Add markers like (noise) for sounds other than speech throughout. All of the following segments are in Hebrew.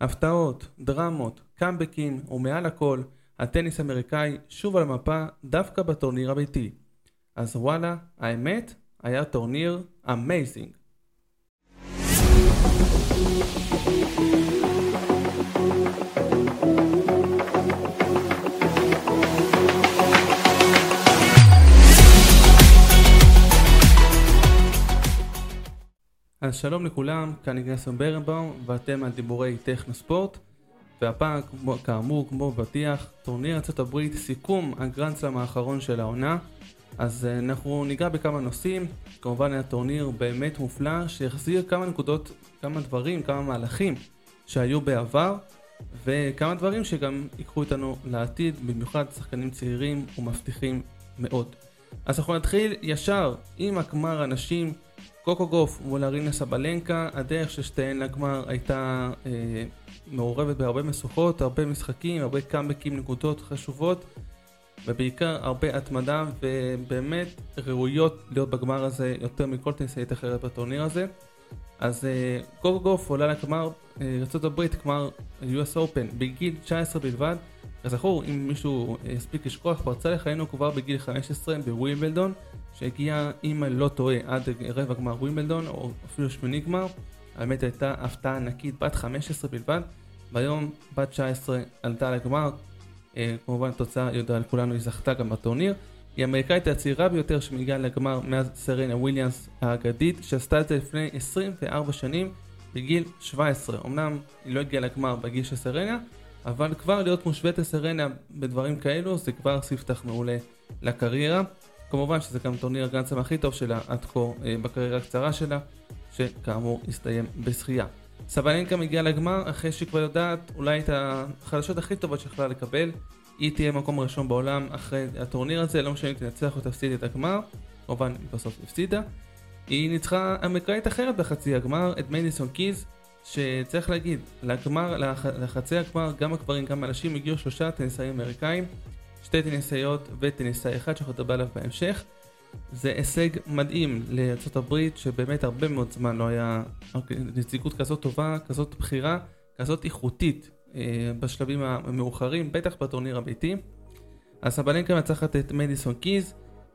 הפתעות, דרמות, קאמבקים ומעל הכל, הטניס האמריקאי שוב על המפה דווקא בטורניר הביתי. אז וואלה, האמת, היה טורניר amazing. אז שלום לכולם, כאן איגנסון ברנבאום ואתם על דיבורי טכנו ספורט. והפעם כמו, כאמור כמובטח טורניר ארה"ב סיכום הגרנדסלאם האחרון של העונה. אז אה, אנחנו ניגע בכמה נושאים. כמובן היה טורניר באמת מופלא שהחזיר כמה נקודות, כמה דברים, כמה מהלכים שהיו בעבר וכמה דברים שגם ייקחו איתנו לעתיד במיוחד שחקנים צעירים ומבטיחים מאוד אז אנחנו נתחיל ישר עם הגמר הנשים קוקו גוף מול ארינה סבלנקה, הדרך של שתיהן לגמר הייתה אה, מעורבת בהרבה משוכות, הרבה משחקים, הרבה קאמבקים, נקודות חשובות ובעיקר הרבה התמדה ובאמת ראויות להיות בגמר הזה יותר מכל טניסאית אחרת בטורניר הזה. אז אה, קוקו גוף עולה לגמר אה, ארה"ב, גמר US Open בגיל 19 בלבד. כזכור, אם מישהו הספיק לשכוח, פרצה לחיינו כבר בגיל 15 בווימבלדון. שהגיע, אם לא טועה, עד רבע גמר ווימבלדון, או אפילו שמיני גמר. האמת הייתה הפתעה ענקית, בת 15 בלבד, והיום בת 19 עלתה לגמר. אה, כמובן התוצאה יודעה על כולנו, היא זכתה גם בטורניר. היא האמריקאית הצעירה ביותר שמגיעה לגמר מאז סרנה וויליאמס האגדית, שעשתה את זה לפני 24 שנים בגיל 17. אמנם היא לא הגיעה לגמר בגיל של סרנה, אבל כבר להיות מושווית לסרנה בדברים כאלו זה כבר ספתח מעולה לקריירה. כמובן שזה גם טורניר הגרנדסם הכי טוב שלה עד כה אה, בקריירה הקצרה שלה, שכאמור הסתיים בשחייה. סבלנקה מגיעה לגמר אחרי שהיא כבר יודעת אולי את החדשות הכי טובות שיכולה לקבל. היא תהיה מקום ראשון בעולם אחרי הטורניר הזה, לא משנה אם תנצח או תפסיד את הגמר, כמובן היא בסוף הפסידה. היא ניצחה אמריקאית אחרת בחצי הגמר, את מדיסון קיז, שצריך להגיד, לגמר, לח, לחצי הגמר, גם הגברים גם הנשים הגיעו שלושה טניסאים אמריקאים. שתי טניסאיות וטניסאי אחד שאנחנו נדבר עליו בהמשך. זה הישג מדהים לארה"ב שבאמת הרבה מאוד זמן לא היה נציגות כזאת טובה, כזאת בכירה, כזאת איכותית אה, בשלבים המאוחרים, בטח בטורניר הביתי. אז סבלנקה מנצחת את מדיסון קיז,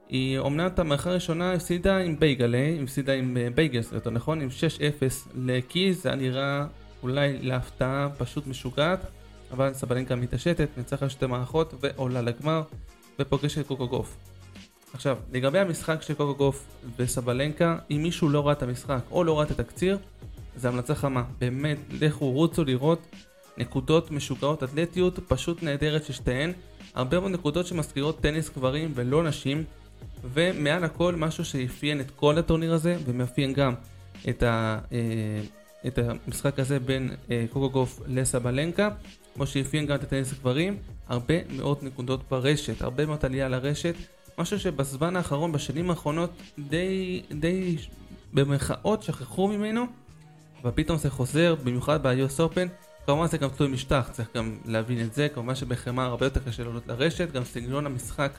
היא אומנם את המערכה הראשונה הפסידה עם בייגלה, הפסידה עם אה, בייגלס יותר נכון, עם 6-0 לקיז, זה היה נראה אולי להפתעה פשוט משוגעת. אבל סבלנקה מתעשתת, מנצחת שתי מערכות ועולה לגמר ופוגשת את קוקו גוף. עכשיו, לגבי המשחק של קוקו גוף וסבלנקה, אם מישהו לא ראה את המשחק או לא ראה את התקציר, זה המלצה חמה. באמת, לכו רוצו לראות נקודות משוגעות אתלטיות פשוט נהדרת של שתיהן. הרבה מאוד נקודות שמזכירות טניס גברים ולא נשים. ומעל הכל משהו שאפיין את כל הטורניר הזה ומאפיין גם את, ה, אה, את המשחק הזה בין אה, קוקו גוף לסבלנקה כמו שאפיין גם את הטניס הגברים, הרבה מאוד נקודות ברשת, הרבה מאוד עלייה לרשת, משהו שבזמן האחרון, בשנים האחרונות, די, די במרכאות שכחו ממנו, ופתאום זה חוזר, במיוחד ב-US Open, כמובן זה גם תלוי משטח, צריך גם להבין את זה, כמובן שבחמר הרבה יותר קשה לעלות לרשת, גם סגנון המשחק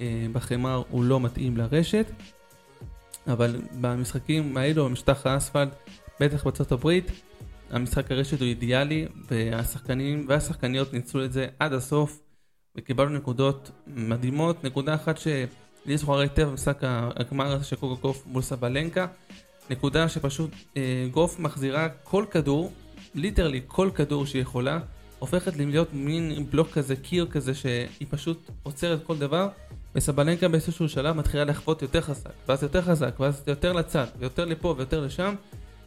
אה, בחמר הוא לא מתאים לרשת, אבל במשחקים האלו, במשטח האספלט, בטח בארצות הברית, המשחק הרשת הוא אידיאלי, והשחקנים והשחקניות ניצלו את זה עד הסוף, וקיבלנו נקודות מדהימות. נקודה אחת שלי זוכר היטב במשחק הגמר הזה של קוקו גוף מול סבלנקה, נקודה שפשוט אה, גוף מחזירה כל כדור, ליטרלי כל כדור שהיא יכולה, הופכת להיות מין בלוק כזה, קיר כזה, שהיא פשוט עוצרת כל דבר, וסבלנקה באיזשהו שלב מתחילה לחוות יותר חזק, ואז יותר חזק, ואז יותר לצד, ויותר לפה ויותר לשם.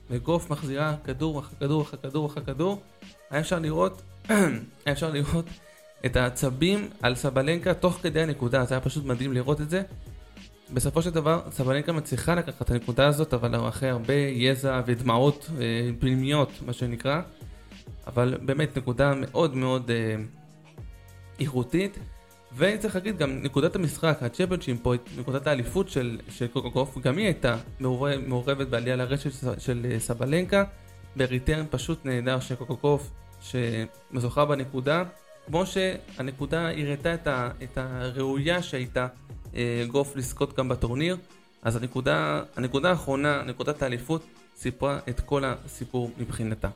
וגוף מחזירה כדור אחר כדור אחר כדור אחר כדור, היה אפשר לראות, (clears throat) היה אפשר לראות את העצבים על סבלנקה תוך כדי הנקודה, זה היה פשוט מדהים לראות את זה. בסופו של דבר סבלנקה מצליחה לקחת את הנקודה הזאת, אבל אחרי הרבה יזע ודמעות אה, פנימיות, מה שנקרא. אבל באמת נקודה מאוד מאוד אה, איכותית. וצריך להגיד גם נקודת המשחק, הצ'מפיונשיפ פה, נקודת האליפות של, של קוקוקוף, גם היא הייתה מעורבת, מעורבת בעלייה לרשת של, של אה, סבלנקה, בריטרן פשוט נהדר של קוקוקוף שמזוכה בנקודה, כמו שהנקודה הראתה את, את הראויה שהייתה גוף לזכות גם בטורניר, אז הנקודה, הנקודה האחרונה, נקודת האליפות, סיפרה את כל הסיפור מבחינתה.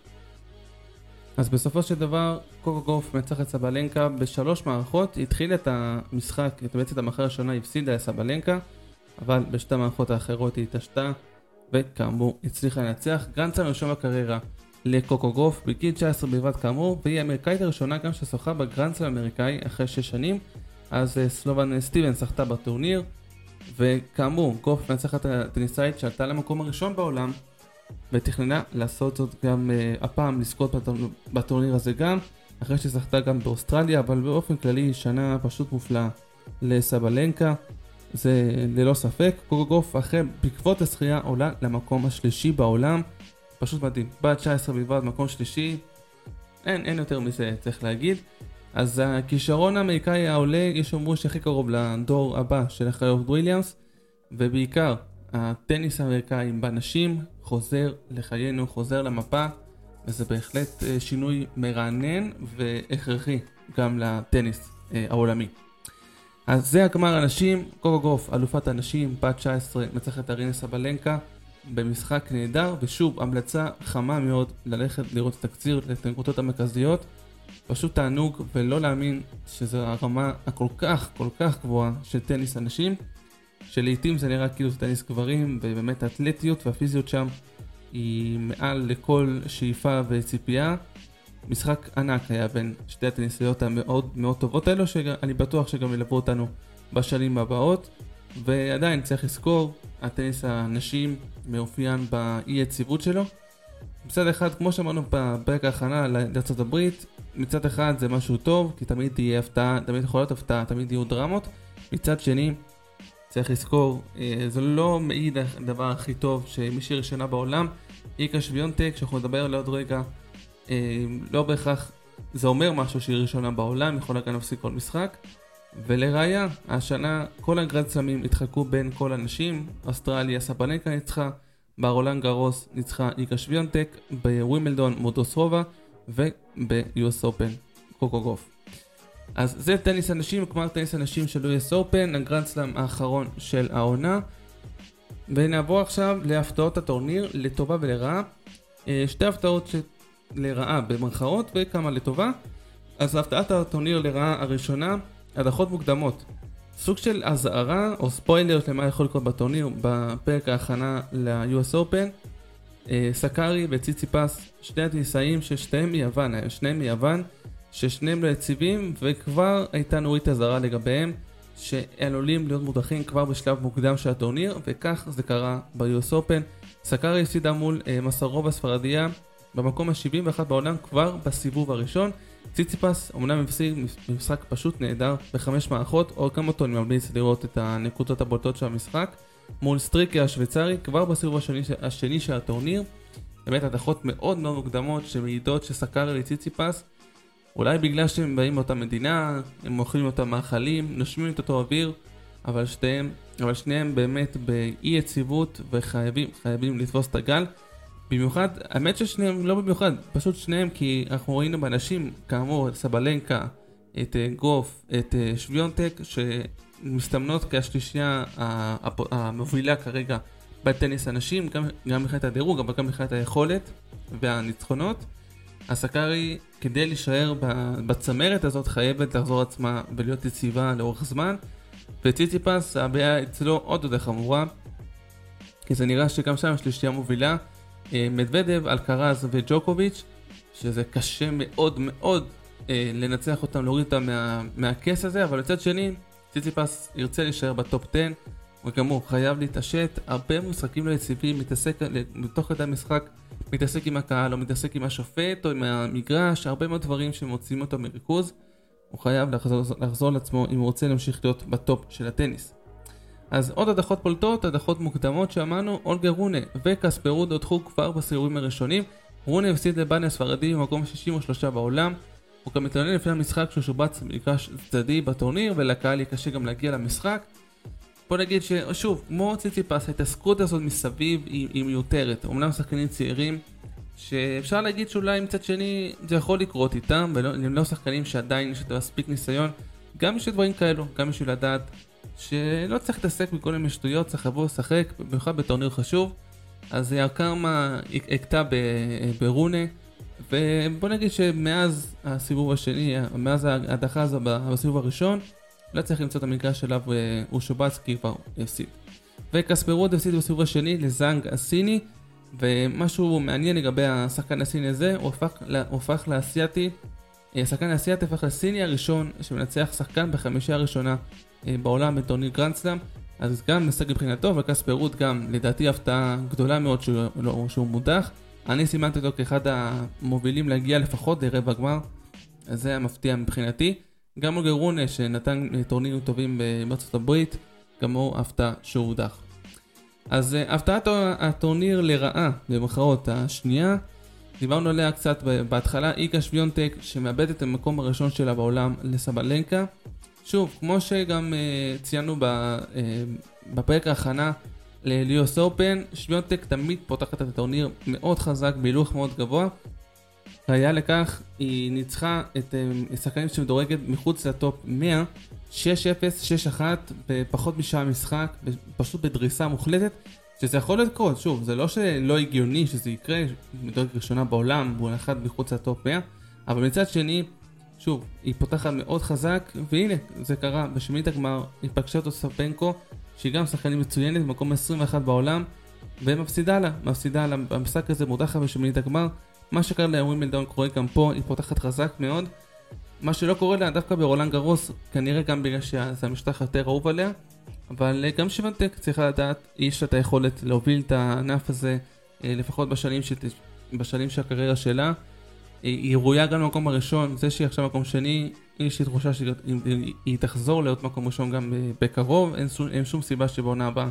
אז בסופו של דבר, קוקו גוף מנצח את סבלנקה בשלוש מערכות, התחיל את המשחק, את בעצם המחר הראשונה הפסידה לסבלנקה, אבל בשתי המערכות האחרות היא התעשתה, וכאמור הצליחה לנצח. גרנדסם ראשון בקריירה לקוקו גוף, בגיל 19 בלבד כאמור, והיא האמריקאית הראשונה גם ששוחה בגרנדסם האמריקאי אחרי 6 שנים, אז אה, סלובן סטיבן זכתה בטורניר, וכאמור, גוף מנצחת הטניסאית שעלתה למקום הראשון בעולם, ותכננה לעשות זאת גם uh, הפעם, לזכות בטורניר הזה גם, אחרי שזכתה גם באוסטרליה, אבל באופן כללי שנה פשוט מופלאה לסבלנקה, זה ללא ספק. קוגוגוף אחרי, בעקבות הזכייה עולה למקום השלישי בעולם, פשוט מדהים. בת 19 בלבד, מקום שלישי, אין, אין יותר מזה צריך להגיד. אז הכישרון האמריקאי העולה, יש שאומרו שהכי קרוב לדור הבא של אחיות וויליאמס, ובעיקר הטניס האמריקאי בנשים חוזר לחיינו, חוזר למפה, וזה בהחלט אה, שינוי מרענן והכרחי גם לטניס אה, העולמי. אז זה הגמר הנשים, קוקו גוף, אלופת הנשים, בת 19, מצחת ארינה סבלנקה, במשחק נהדר, ושוב, המלצה חמה מאוד ללכת לראות את התקציר, את הנקודות המרכזיות. פשוט תענוג ולא להאמין שזו הרמה הכל כך כל כך גבוהה של טניס הנשים. שלעיתים זה נראה כאילו זה טניס גברים, ובאמת האתלטיות והפיזיות שם היא מעל לכל שאיפה וציפייה. משחק ענק היה בין שתי הטניסיות המאוד מאוד טובות האלו, שאני בטוח שגם ילוו אותנו בשנים הבאות. ועדיין צריך לזכור, הטניס הנשים מאופיין באי יציבות שלו. מצד אחד, כמו שאמרנו בפרק ההכנה לארצות הברית, מצד אחד זה משהו טוב, כי תמיד תהיה הפתעה, תמיד יכול להיות הפתעה, תמיד יהיו דרמות. מצד שני, צריך לזכור, אה, זה לא מעיד הדבר הכי טוב שמי שהיא ראשונה בעולם, איקה שוויונטק, שאנחנו נדבר עליה עוד רגע, אה, לא בהכרח זה אומר משהו שהיא ראשונה בעולם, יכולה גם להפסיק כל משחק. ולראיה, השנה כל הגרד סלמים התחלקו בין כל הנשים, אוסטרליה סבנקה ניצחה, ברולנד גרוס ניצחה איקה שוויונטק, בווימלדון מודוסרובה וב-US Open קוקו גוף. אז זה טניס הנשים, כלומר טניס הנשים של US Open, הגרנד סלאם האחרון של העונה. ונעבור עכשיו להפתעות הטורניר, לטובה ולרעה. אה, שתי הפתעות לרעה במרכאות וכמה לטובה. אז הפתעת הטורניר לרעה הראשונה, הדחות מוקדמות. סוג של אזהרה או ספוילר למה יכול לקרות בטורניר בפרק ההכנה ל-US Open. אה, סקארי וציציפס, שני הטיסאים ששתיהם מיוון, שניהם מיוון. ששניהם לא יציבים וכבר הייתה נורית אזהרה לגביהם שעלולים להיות מודחים כבר בשלב מוקדם של הטורניר וכך זה קרה ב-US Open. סקארי הפסידה מול אה, מסרוב הספרדיה במקום ה-71 בעולם כבר בסיבוב הראשון. ציציפס אמנם הפסיד משחק פשוט נהדר בחמש מערכות, או כמה אותו אני ממליץ לראות את הנקודות הבולטות של המשחק. מול סטריקר השוויצרי כבר בסיבוב השני, השני של הטורניר. באמת הדחות מאוד מאוד מוקדמות שמעידות שסקארי לציציפס אולי בגלל שהם באים מאותה מדינה, הם אוכלים אותם מאכלים, נושמים את אותו אוויר, אבל שניהם, אבל שניהם באמת באי יציבות וחייבים חייבים לתפוס את הגל. במיוחד, האמת ששניהם לא במיוחד, פשוט שניהם כי אנחנו ראינו בנשים, כאמור, את סבלנקה, את אה, גוף, את אה, שוויונטק, שמסתמנות כשלישייה המובילה כרגע בטניס הנשים, גם, גם מבחינת הדירוג, אבל גם מבחינת היכולת והניצחונות. הסקארי, כדי להישאר בצמרת הזאת, חייבת לחזור עצמה ולהיות יציבה לאורך זמן. וציציפס, הבעיה אצלו עוד יותר חמורה, כי זה נראה שגם שם יש שלישייה מובילה. אה, מדוודב, אלקרז וג'וקוביץ', שזה קשה מאוד מאוד אה, לנצח אותם, להוריד אותם מה, מהכס הזה, אבל מצד שני, ציציפס ירצה להישאר בטופ 10, וגם הוא חייב להתעשת, הרבה משחקים לא יציבים, מתעסק תוך כדי המשחק מתעסק עם הקהל, או מתעסק עם השופט, או עם המגרש, הרבה מאוד דברים שמוציאים אותו מריכוז. הוא חייב לחזור, לחזור לעצמו אם הוא רוצה להמשיך להיות בטופ של הטניס. אז עוד הדחות בולטות, הדחות מוקדמות שאמרנו, הולגר רונה וקספר רוד הודחו כבר בסיבובים הראשונים. רונה הפסיד לבאינה הספרדי במקום 63 בעולם. הוא גם מתעניין לפני המשחק שהוא שובץ במגרש צדדי בטורניר ולקהל יהיה קשה גם להגיע למשחק. בוא נגיד ששוב, כמו ציציפס, ההתעסקות הזאת מסביב היא, היא מיותרת. אומנם שחקנים צעירים, שאפשר להגיד שאולי מצד שני זה יכול לקרות איתם, והם לא שחקנים שעדיין יש להם מספיק ניסיון. גם בשביל דברים כאלו, גם בשביל לדעת שלא צריך להתעסק בכל מיני שטויות, צריך לבוא לשחק, במיוחד בטורניר חשוב. אז הקרמה הכתה ברונה, ובוא נגיד שמאז הסיבוב השני, מאז ההדחה הזו בסיבוב הראשון, לא צריך למצוא את המקרה שלו הוא שובץ כי כבר הפסיד. וקספרוד הפסיד בסיבוב השני לזאנג הסיני, ומשהו מעניין לגבי השחקן הסיני הזה, הוא הפך, הוא הפך לאסייתי, השחקן האסייתי הפך לסיני הראשון שמנצח שחקן בחמישייה הראשונה אה, בעולם בטורניר גרנדסלאם, אז גם הישג מבחינתו, וקספר רות גם לדעתי הפתעה גדולה מאוד שהוא, לא, שהוא מודח. אני סימנתי אותו כאחד המובילים להגיע לפחות לרבע גמר, אז זה היה מפתיע מבחינתי. גם אולגר רונה שנתן טורנירים טובים בארצות הברית, גם הוא הפתעה שהוא הודח. אז הפתעת הטורניר לרעה במחאות השנייה, דיברנו עליה קצת בהתחלה, איקה שוויונטק שמאבדת את המקום הראשון שלה בעולם לסבלנקה. שוב, כמו שגם uh, ציינו ב, uh, בפרק ההכנה לליוס אופן, שוויונטק תמיד פותחת את הטורניר מאוד חזק, בהילוך מאוד גבוה. ראיה לכך, היא ניצחה את השחקנים uh, שמדורגת מחוץ לטופ 100, 6-0, 6-1, בפחות משעה משחק, פשוט בדריסה מוחלטת, שזה יכול לקרות, שוב, זה לא שלא הגיוני שזה יקרה, מדורגת ראשונה בעולם, והוא אחד מחוץ לטופ 100, אבל מצד שני, שוב, היא פותחת מאוד חזק, והנה, זה קרה, בשמינית הגמר היא פגשה את אוסטפנקו, שהיא גם שחקנית מצוינת, במקום 21 בעולם, ומפסידה לה, מפסידה לה, במשחק הזה מודחת בשמינית הגמר, מה שקרה בווימבלדון קורה גם פה, היא פותחת חזק מאוד, מה שלא קורה לה דווקא ברולאן גארוס, כנראה גם בגלל שזה המשטח יותר אהוב עליה, אבל גם שוויונטק צריכה לדעת, יש לה את היכולת להוביל את הענף הזה, אה, לפחות בשנים, שת... בשנים של הקריירה שלה. היא ראויה גם למקום הראשון, זה שהיא עכשיו מקום שני, יש לי תחושה שהיא תחזור להיות מקום ראשון גם בקרוב, אין שום, אין שום סיבה שבעונה הבאה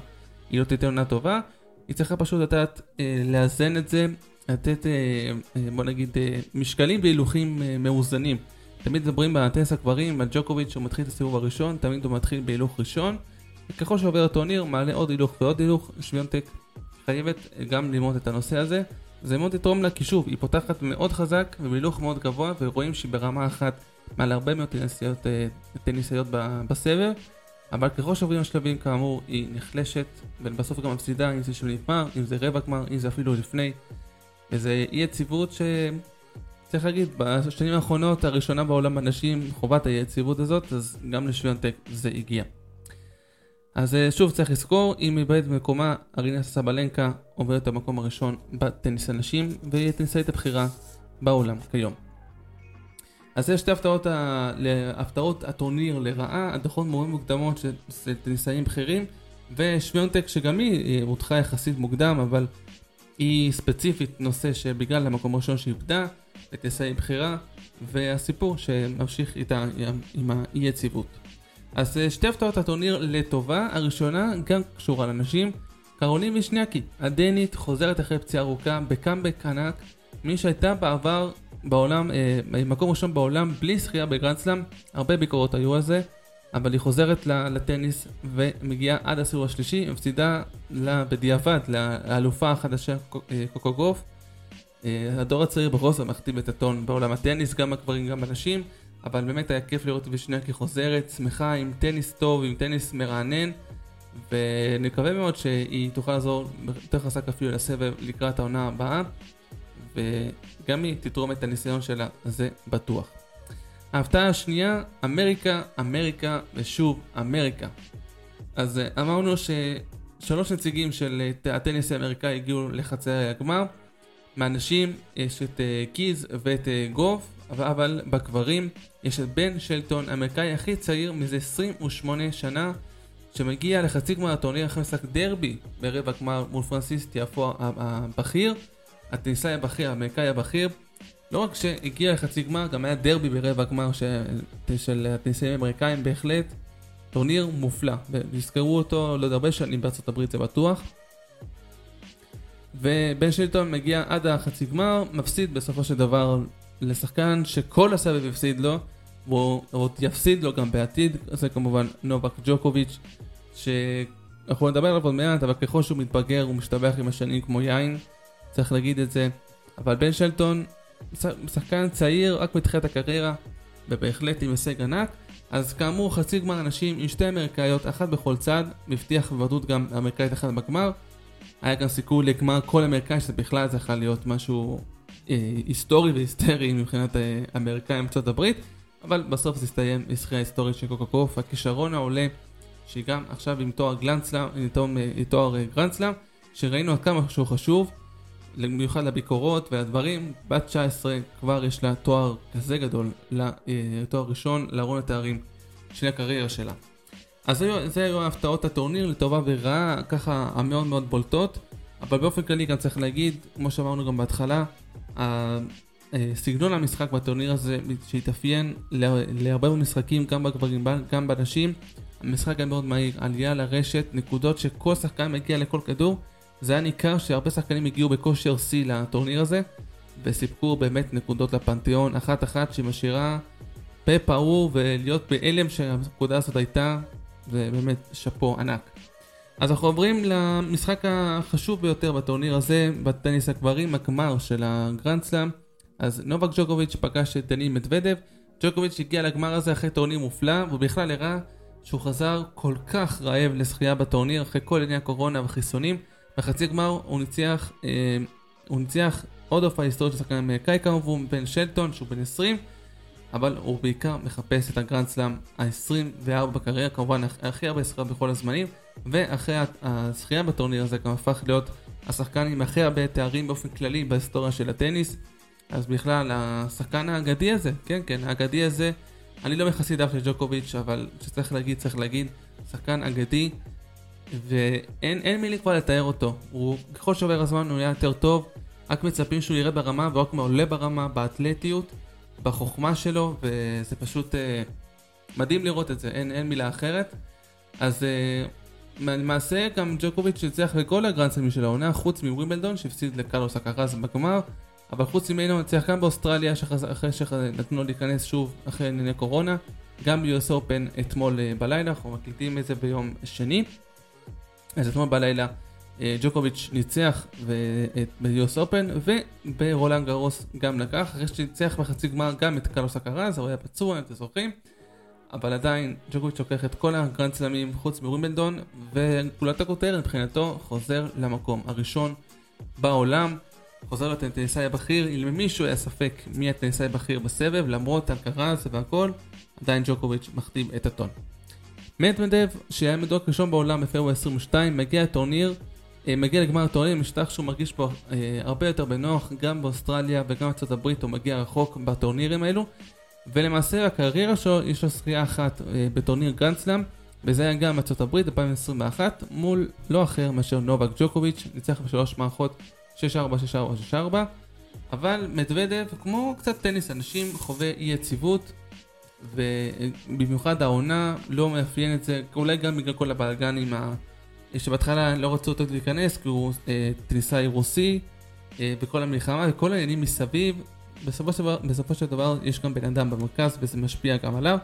היא לא תיתן עונה טובה. היא צריכה פשוט לדעת אה, לאזן את זה, לתת, אה, אה, בוא נגיד, אה, משקלים והילוכים אה, מאוזנים. תמיד מדברים בטניס הגברים על ג'וקוביץ' שהוא מתחיל את הסיבוב הראשון, תמיד הוא מתחיל בהילוך ראשון. וככל שעובר הטורניר מעלה עוד הילוך ועוד הילוך, שוויונטק חייבת גם ללמוד את הנושא הזה. זה מאוד יתרום לה כי שוב, היא פותחת מאוד חזק ובהילוך מאוד גבוה ורואים שהיא ברמה אחת מעל הרבה מאוד טניסאיות, אה, טניסאיות בסבב. אבל ככל שעוברים השלבים כאמור היא נחלשת ובסוף גם מפסידה אם זה שוב נגמר, אם זה רבע גמר, אם זה אפילו לפני. וזה אי יציבות ש... צריך להגיד, בשנים האחרונות הראשונה בעולם הנשים חובת היציבות הזאת, אז גם לשוויונטק זה הגיע. אז אה, שוב צריך לזכור, אם היא איבדת במקומה, ארינה סבלנקה עוברת את המקום הראשון בטניס הנשים, והיא הטניסאית הבכירה בעולם כיום. אז יש שתי הפתעות, ה... הפתעות הטורניר לרעה, הדחות מאוד מוקדמות של טניסאים בכירים, ושוויונטק שגם היא הודחה יחסית מוקדם, אבל היא ספציפית נושא שבגלל המקום הראשון שאיבדה, לטייסי בחירה, והסיפור שממשיך איתה עם האי יציבות. אז אה, שתי הפתעות הטורניר לטובה, הראשונה גם קשורה לנשים, קרולין וישניאקי, הדנית חוזרת אחרי פציעה ארוכה בקאמבק ענק, מי שהייתה בעבר בעולם, אה, מקום ראשון בעולם בלי זכייה בגרנדסלאם, הרבה ביקורות היו על זה, אבל היא חוזרת לטניס ומגיעה עד הסיבוב השלישי, מפסידה לה בדיעבד לאלופה החדשה אה, קוקו גוף, אה, הדור הצעיר בכל זאת מכתיב את הטון בעולם הטניס, גם הגברים גם הנשים, אבל באמת היה כיף לראות את וישניה כחוזרת, שמחה עם טניס טוב, עם טניס מרענן, ונקווה מאוד שהיא תוכל לעזור יותר חזק אפילו לסבב לקראת העונה הבאה, וגם היא תתרום את הניסיון שלה, זה בטוח. ההפתעה השנייה, אמריקה, אמריקה ושוב אמריקה. אז אה, אמרנו ששלוש נציגים של אה, הטניס האמריקאי הגיעו לחצי הגמר. מהנשים יש את אה, קיז ואת גוף, אבל, בגברים יש את בן שלטון, האמריקאי הכי צעיר מזה 28 שנה, שמגיע לחצי גמר הטורניר אחרי משחק דרבי ברבע גמר מול פרנסיס טיאפו הבכיר, הטניסאי הבכיר, האמריקאי הבכיר. לא רק שהגיע לחצי גמר, גם היה דרבי ברבע גמר של, הטניסאים האמריקאים בהחלט. טורניר מופלא, ויזכרו אותו לעוד הרבה שנים בארצות הברית זה בטוח. ובן שילטון מגיע עד החצי גמר, מפסיד בסופו של דבר לשחקן שכל הסבב הפסיד לו, והוא עוד יפסיד לו גם בעתיד, זה כמובן נובק ג'וקוביץ', שאנחנו נדבר עליו עוד מעט, אבל ככל שהוא מתבגר הוא משתבח עם השנים כמו יין, צריך להגיד את זה. אבל בן שלטון, שחקן צעיר, רק מתחילת הקריירה, ובהחלט עם הישג ענק. אז כאמור, חצי גמר אנשים עם שתי אמריקאיות, אחת בכל צד, מבטיח בוודאות גם אמריקאית אחת בגמר. היה גם סיכוי לגמר כל אמריקאי, שזה בכלל זה יכול להיות משהו היסטורי והיסטרי מבחינת האמריקאים בארצות הברית, אבל בסוף זה הסתיים בזכייה היסטורית של קוקו קוף, הכישרון העולה, שהיא גם עכשיו עם תואר גלנדסלאם, עם תואר גרנדסלאם, שראינו עד כמה שהוא חשוב, במיוחד לביקורות והדברים, בת 19 כבר יש לה תואר כזה גדול, לתואר ראשון, לארון התארים של הקריירה שלה. אז זה היו הפתעות הטורניר לטובה ורעה, ככה המאוד מאוד בולטות, אבל באופן כללי גם צריך להגיד, כמו שאמרנו גם בהתחלה, סגנון המשחק בטורניר הזה שהתאפיין להרבה מאוד משחקים, גם בגברים, גם בנשים, המשחק היה מאוד מהיר, עלייה לרשת, נקודות שכל שחקן מגיע לכל כדור, זה היה ניכר שהרבה שחקנים הגיעו בכושר שיא לטורניר הזה, וסיפקו באמת נקודות לפנתיאון, אחת אחת שמשאירה פה פעור ולהיות בהלם שהנקודה הזאת הייתה ובאמת שאפו ענק. אז אנחנו עוברים למשחק החשוב ביותר בטורניר הזה, בטניס הגברים, הגמר של הגרנד סלאם. אז נובק ג'וקוביץ' פגש את דניל מדוודב, ג'וקוביץ' הגיע לגמר הזה אחרי טורניר מופלא, ובכלל הראה שהוא חזר כל כך רעב לשחק בטורניר אחרי כל ענייני הקורונה והחיסונים. בחצי גמר הוא ניצח, אה, הוא ניצח עוד הופעה היסטורית של שחקן אמריקאי כמובן, בן שלטון שהוא בן 20. אבל הוא בעיקר מחפש את הגרנד סלאם ה-24 בקריירה, כמובן הכי הרבה זכייה בכל הזמנים, ואחרי הזכייה בטורניר הזה גם הפך להיות השחקן עם הכי הרבה תארים באופן כללי בהיסטוריה של הטניס. אז בכלל, השחקן האגדי הזה, כן כן, האגדי הזה, אני לא מחסידיו של ג'וקוביץ', אבל שצריך להגיד, צריך להגיד, שחקן אגדי, ואין מילים כבר לתאר אותו. הוא, ככל שעובר הזמן הוא נהיה יותר טוב, רק מצפים שהוא יראה ברמה, ורק עולה ברמה, באתלטיות. בחוכמה שלו, וזה פשוט uh, מדהים לראות את זה, אין, אין מילה אחרת. אז uh, למעשה גם ג'וקוביץ' הצליח בכל הגרנדסלמים של העונה, חוץ מווימבלדון שהפסיד לקרלוס הקרז בגמר, אבל חוץ ממנו הצליח גם באוסטרליה, שחז... אחרי שנתנו לו להיכנס שוב אחרי ענייני קורונה, גם ב-US Open אתמול uh, בלילה, אנחנו מקליטים את זה ביום שני. אז אתמול בלילה אה, ג'וקוביץ' ניצח ב-US Open וברולאן גארוס גם לקח אחרי שניצח בחצי גמר גם את קרלוס אלקרז, הוא היה פצוע אם אתם זוכרים אבל עדיין ג'וקוביץ' לוקח את כל הגרנד סלמים חוץ מווימבלדון וגולת הכותרת מבחינתו חוזר למקום הראשון בעולם חוזר להיות הטניסאי הבכיר אם למישהו היה ספק מי הטניסאי הבכיר בסבב למרות אלקרז והכל עדיין ג'וקוביץ' מכתיב את הטון מדמדב שהיה מדורג ראשון בעולם בפברואר 22 מגיע לטורניר אה, מגיע לגמר הטורניר, משטח שהוא מרגיש פה אה, הרבה יותר בנוח, גם באוסטרליה וגם בארצות הברית הוא מגיע רחוק בטורנירים האלו. ולמעשה הקריירה שלו, יש לו זכייה אחת אה, בטורניר גרנדסלאם, וזה היה גם בארצות הברית 2021, מול לא אחר מאשר נובק ג'וקוביץ', ניצח בשלוש מערכות 6-4, 6-4, 6-4. אבל מדוודב, כמו קצת טניס, אנשים חווה אי יציבות, ובמיוחד העונה לא מאפיין את זה, אולי גם בגלל כל הבלאגן עם ה... שבהתחלה לא רצו אותו להיכנס כי הוא אה, טניסאי רוסי אה, בכל המלחמה וכל העניינים מסביב. בסופו של, דבר, בסופו של דבר יש גם בן אדם במרכז וזה משפיע גם עליו.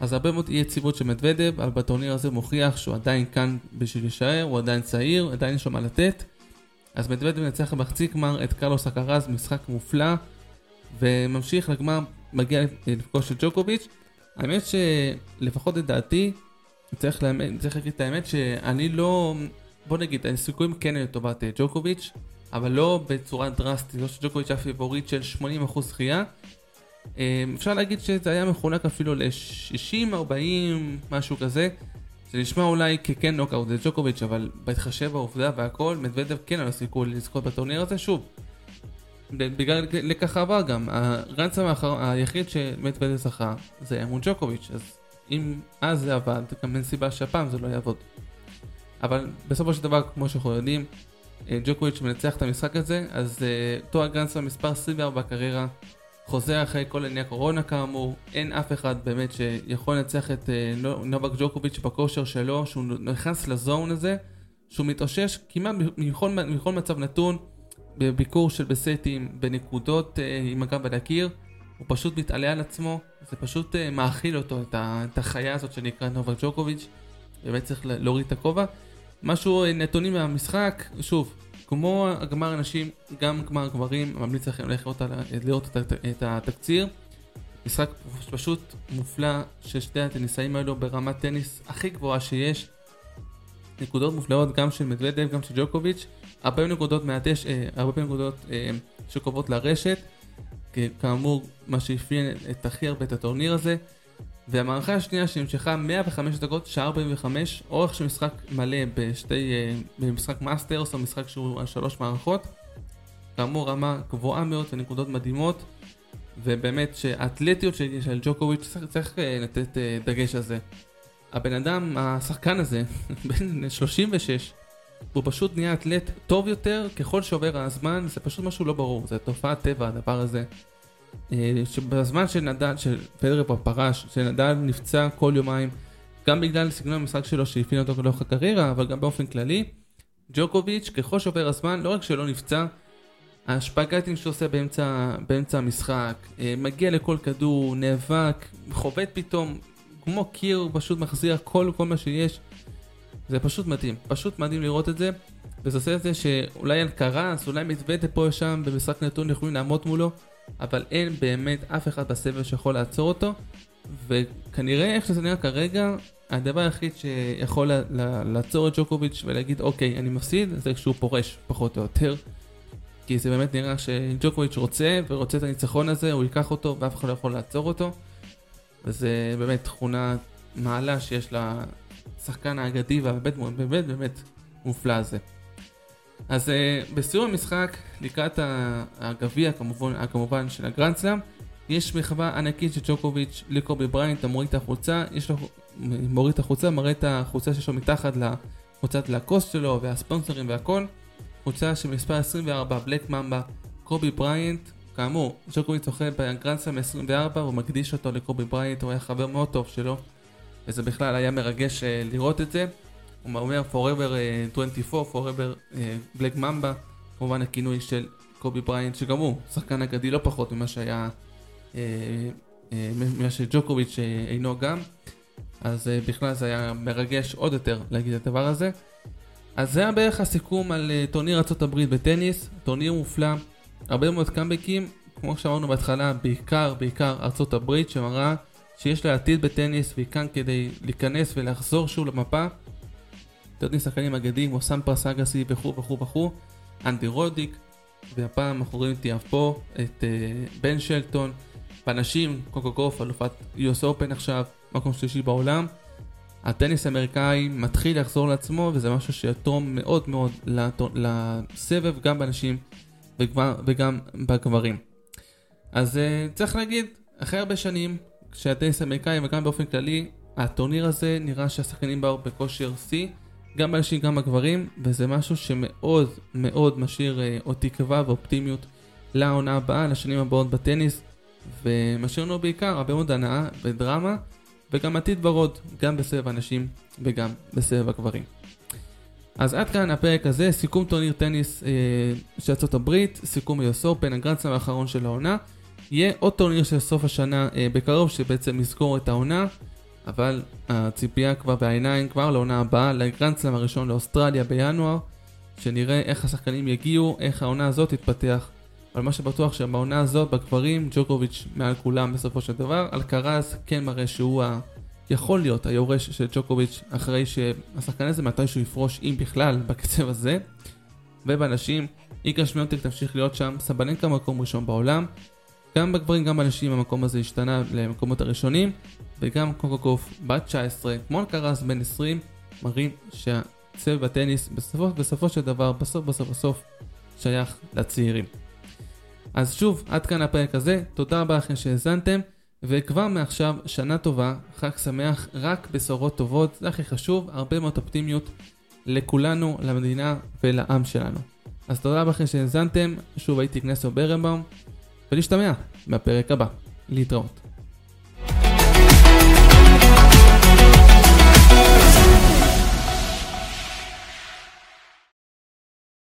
אז הרבה מאוד אי יציבות של מדוודב, אבל בטורניר הזה מוכיח שהוא עדיין כאן בשביל להישאר, הוא עדיין צעיר, עדיין יש לו מה לתת. אז מדוודב מנצח בחצי גמר את קרלוס אקרז, משחק מופלא, וממשיך לגמר, מגיע לפגוש את ג'וקוביץ'. האמת שלפחות לדעתי, צריך, לאמת, צריך להגיד את האמת שאני לא, בוא נגיד, הסיכויים כן היו לטובת אה, ג'וקוביץ', אבל לא בצורה דרסטית, לא שג'וקוביץ' היה פיבוריט של 80% זכייה. אה, אפשר להגיד שזה היה מחולק אפילו ל-60, 40, משהו כזה. זה נשמע אולי ככן נוקאוט לג'וקוביץ', אבל בהתחשב בעובדה והכל, מדוודב כן היה סיכוי לזכות בטורניר הזה, שוב. בגלל לקח העבר גם, הרנסם היחיד שמדוודב זכה זה היה מול ג'וקוביץ', אז אם אז זה עבד, גם אין סיבה שהפעם זה לא יעבוד. אבל בסופו של דבר, כמו שאנחנו יודעים, אה, ג'וקוויץ' מנצח את המשחק הזה, אז תואר גרנדסלאם מספר 24 בקריירה, חוזר אחרי כל ענייני הקורונה כאמור, אין אף אחד באמת שיכול לנצח את uh, נובק ג'וקוביץ' בכושר שלו, שהוא נכנס לזון הזה, שהוא מתאושש כמעט מכל, מכל מצב נתון, בביקור של בסטים, בנקודות עם הגב על הקיר. הוא פשוט מתעלה על עצמו, זה פשוט מאכיל אותו, את החיה הזאת שנקרא נובק ג'וקוביץ', באמת צריך להוריד את הכובע. משהו, אה, נתונים מהמשחק, שוב, כמו הגמר הנשים, גם גמר גברים, ממליץ לכם ללכת לראות את, התקציר. משחק פשוט מופלא של שתי הטניסאים האלו ברמת טניס הכי גבוהה שיש. נקודות מופלאות גם של מדוודב, גם של ג'וקוביץ', הרבה נקודות מהדשא, אה, הרבה נקודות אה, שקובעות לרשת, כאמור, מה שאפיין את הכי הרבה את הטורניר הזה. והמערכה השנייה שנמשכה 105 דקות, שעה 45, אורך של משחק מלא בשתי, אה, במשחק מאסטרס או משחק שהוא על שלוש מערכות. כאמור רמה גבוהה מאוד ונקודות מדהימות, ובאמת שהאתלטיות של, של ג'וקוביץ' צריך, צריך אה, לתת אה, דגש על זה. הבן אדם, השחקן הזה, (laughs) בן 36, הוא פשוט נהיה אתלט טוב יותר ככל שעובר הזמן, זה פשוט משהו לא ברור, זה תופעת טבע הדבר הזה. אה, שבזמן שנדל, שפדרר פרש, שנדל נפצע כל יומיים, גם בגלל סגנון המשחק שלו שהפיין אותו לאורך הקריירה, אבל גם באופן כללי, ג'וקוביץ', ככל שעובר הזמן, לא רק שלא נפצע, השפגטים שהוא עושה באמצע, באמצע המשחק, אה, מגיע לכל כדור, נאבק, חובט פתאום, כמו קיר, הוא פשוט מחזיר כל, כל מה שיש. זה פשוט מדהים, פשוט מדהים לראות את זה. וזה עושה את זה שאולי על קרס, אולי מתוודה פה ושם במשחק נתון יכולים לעמוד מולו, אבל אין באמת אף אחד בסבל שיכול לעצור אותו, וכנראה איך שזה נראה כרגע, הדבר היחיד שיכול לעצור את ג'וקוביץ' ולהגיד אוקיי, אני מפסיד, זה כשהוא פורש, פחות או יותר. כי זה באמת נראה שג'וקוביץ' רוצה, ורוצה את הניצחון הזה, הוא ייקח אותו, ואף אחד לא יכול לעצור אותו. וזה באמת תכונה, מעלה שיש לשחקן האגדי והבאמת באמת באמת מופלא הזה. אז uh, בסיום המשחק, לקראת הגביע כמובן, כמובן של הגרנדסלאם, יש מחווה ענקית של ג'וקוביץ' לקובי בריינט, המוריד את החולצה, יש לו, מוריד את החולצה, מראה את החולצה שיש לו מתחת לחולצת לקוסט שלו והספונסרים והכל. חולצה של מספר 24, Black Mamba, קובי בריינט, כאמור, ג'וקוביץ' זוכה בגרנדסלאם 24, הוא מקדיש אותו לקובי בריינט, הוא היה חבר מאוד טוב שלו, וזה בכלל היה מרגש אה, לראות את זה. הוא אומר Forever 24, אה, Forever אה, Black Mamba, כמובן הכינוי של קובי בריינט, שגם הוא שחקן אגדי לא פחות ממה שהיה, אה, ממה שג'וקוביץ' אינו גם, אז בכלל זה היה מרגש עוד יותר להגיד את הדבר הזה. אז זה היה בערך הסיכום על טורניר ארה"ב בטניס, טורניר מופלא, הרבה מאוד קאמבקים, כמו שאמרנו בהתחלה, בעיקר, בעיקר הברית, שמראה שיש לה עתיד בטניס והיא כאן כדי להיכנס ולחזור שוב למפה. אתם יודעים, שחקנים אגדיים כמו סמפרס אגסי וכו' וכו' וכו', אנדי רודיק, והפעם אנחנו רואים את טיאפו, את uh, בן שלטון, בנשים, קוקו גוף, אלופת US Open עכשיו, מקום שלישי בעולם. הטניס האמריקאי מתחיל לחזור לעצמו וזה משהו שיתרום מאוד מאוד לסבב גם בנשים וגם בגברים. אז uh, צריך להגיד, אחרי הרבה שנים שהטניס האמריקאי וגם באופן כללי, הטורניר הזה נראה שהשחקנים באו בכושר שיא. גם בנשים גם בגברים, וזה משהו שמאוד מאוד משאיר אה, עוד תקווה ואופטימיות לעונה הבאה, לשנים הבאות בטניס, ומשאיר לנו בעיקר הרבה מאוד הנאה ודרמה, וגם עתיד ורוד, גם בסבב הנשים וגם בסבב הגברים. אז עד כאן הפרק הזה, סיכום טורניר טניס אה, של ארה"ב, סיכום US Open, הגרנדסלאם האחרון של העונה. יהיה עוד טורניר של סוף השנה אה, בקרוב, שבעצם יסגור את העונה. אבל הציפייה כבר בעיניים, כבר לעונה הבאה, לגרנדסלאם הראשון לאוסטרליה בינואר, שנראה איך השחקנים יגיעו, איך העונה הזאת תתפתח. אבל מה שבטוח שבעונה הזאת, בגברים, ג'וקוביץ' מעל כולם בסופו של דבר, אלקרז כן מראה שהוא ה... יכול להיות היורש של ג'וקוביץ' אחרי שהשחקן הזה מתישהו יפרוש, אם בכלל, בקצב הזה. ובנשים, איקה שמיונטק תמשיך להיות שם, סבלנקה מקום ראשון בעולם. גם בגברים, גם בנשים המקום הזה השתנה למקומות הראשונים. וגם קוקוקוף בת 19, כמו אלקרס בן 20, מראים שהצבע בטניס בסופו, בסופו של דבר, בסוף בסוף בסוף, שייך לצעירים. אז שוב, עד כאן הפרק הזה, תודה רבה לכם שהאזנתם, וכבר מעכשיו, שנה טובה, חג שמח, רק בשורות טובות, זה הכי חשוב, הרבה מאוד אופטימיות לכולנו, למדינה ולעם שלנו. אז תודה רבה לכם שהאזנתם, שוב הייתי כנסו ברנבאום, ולהשתמע בפרק הבא. להתראות.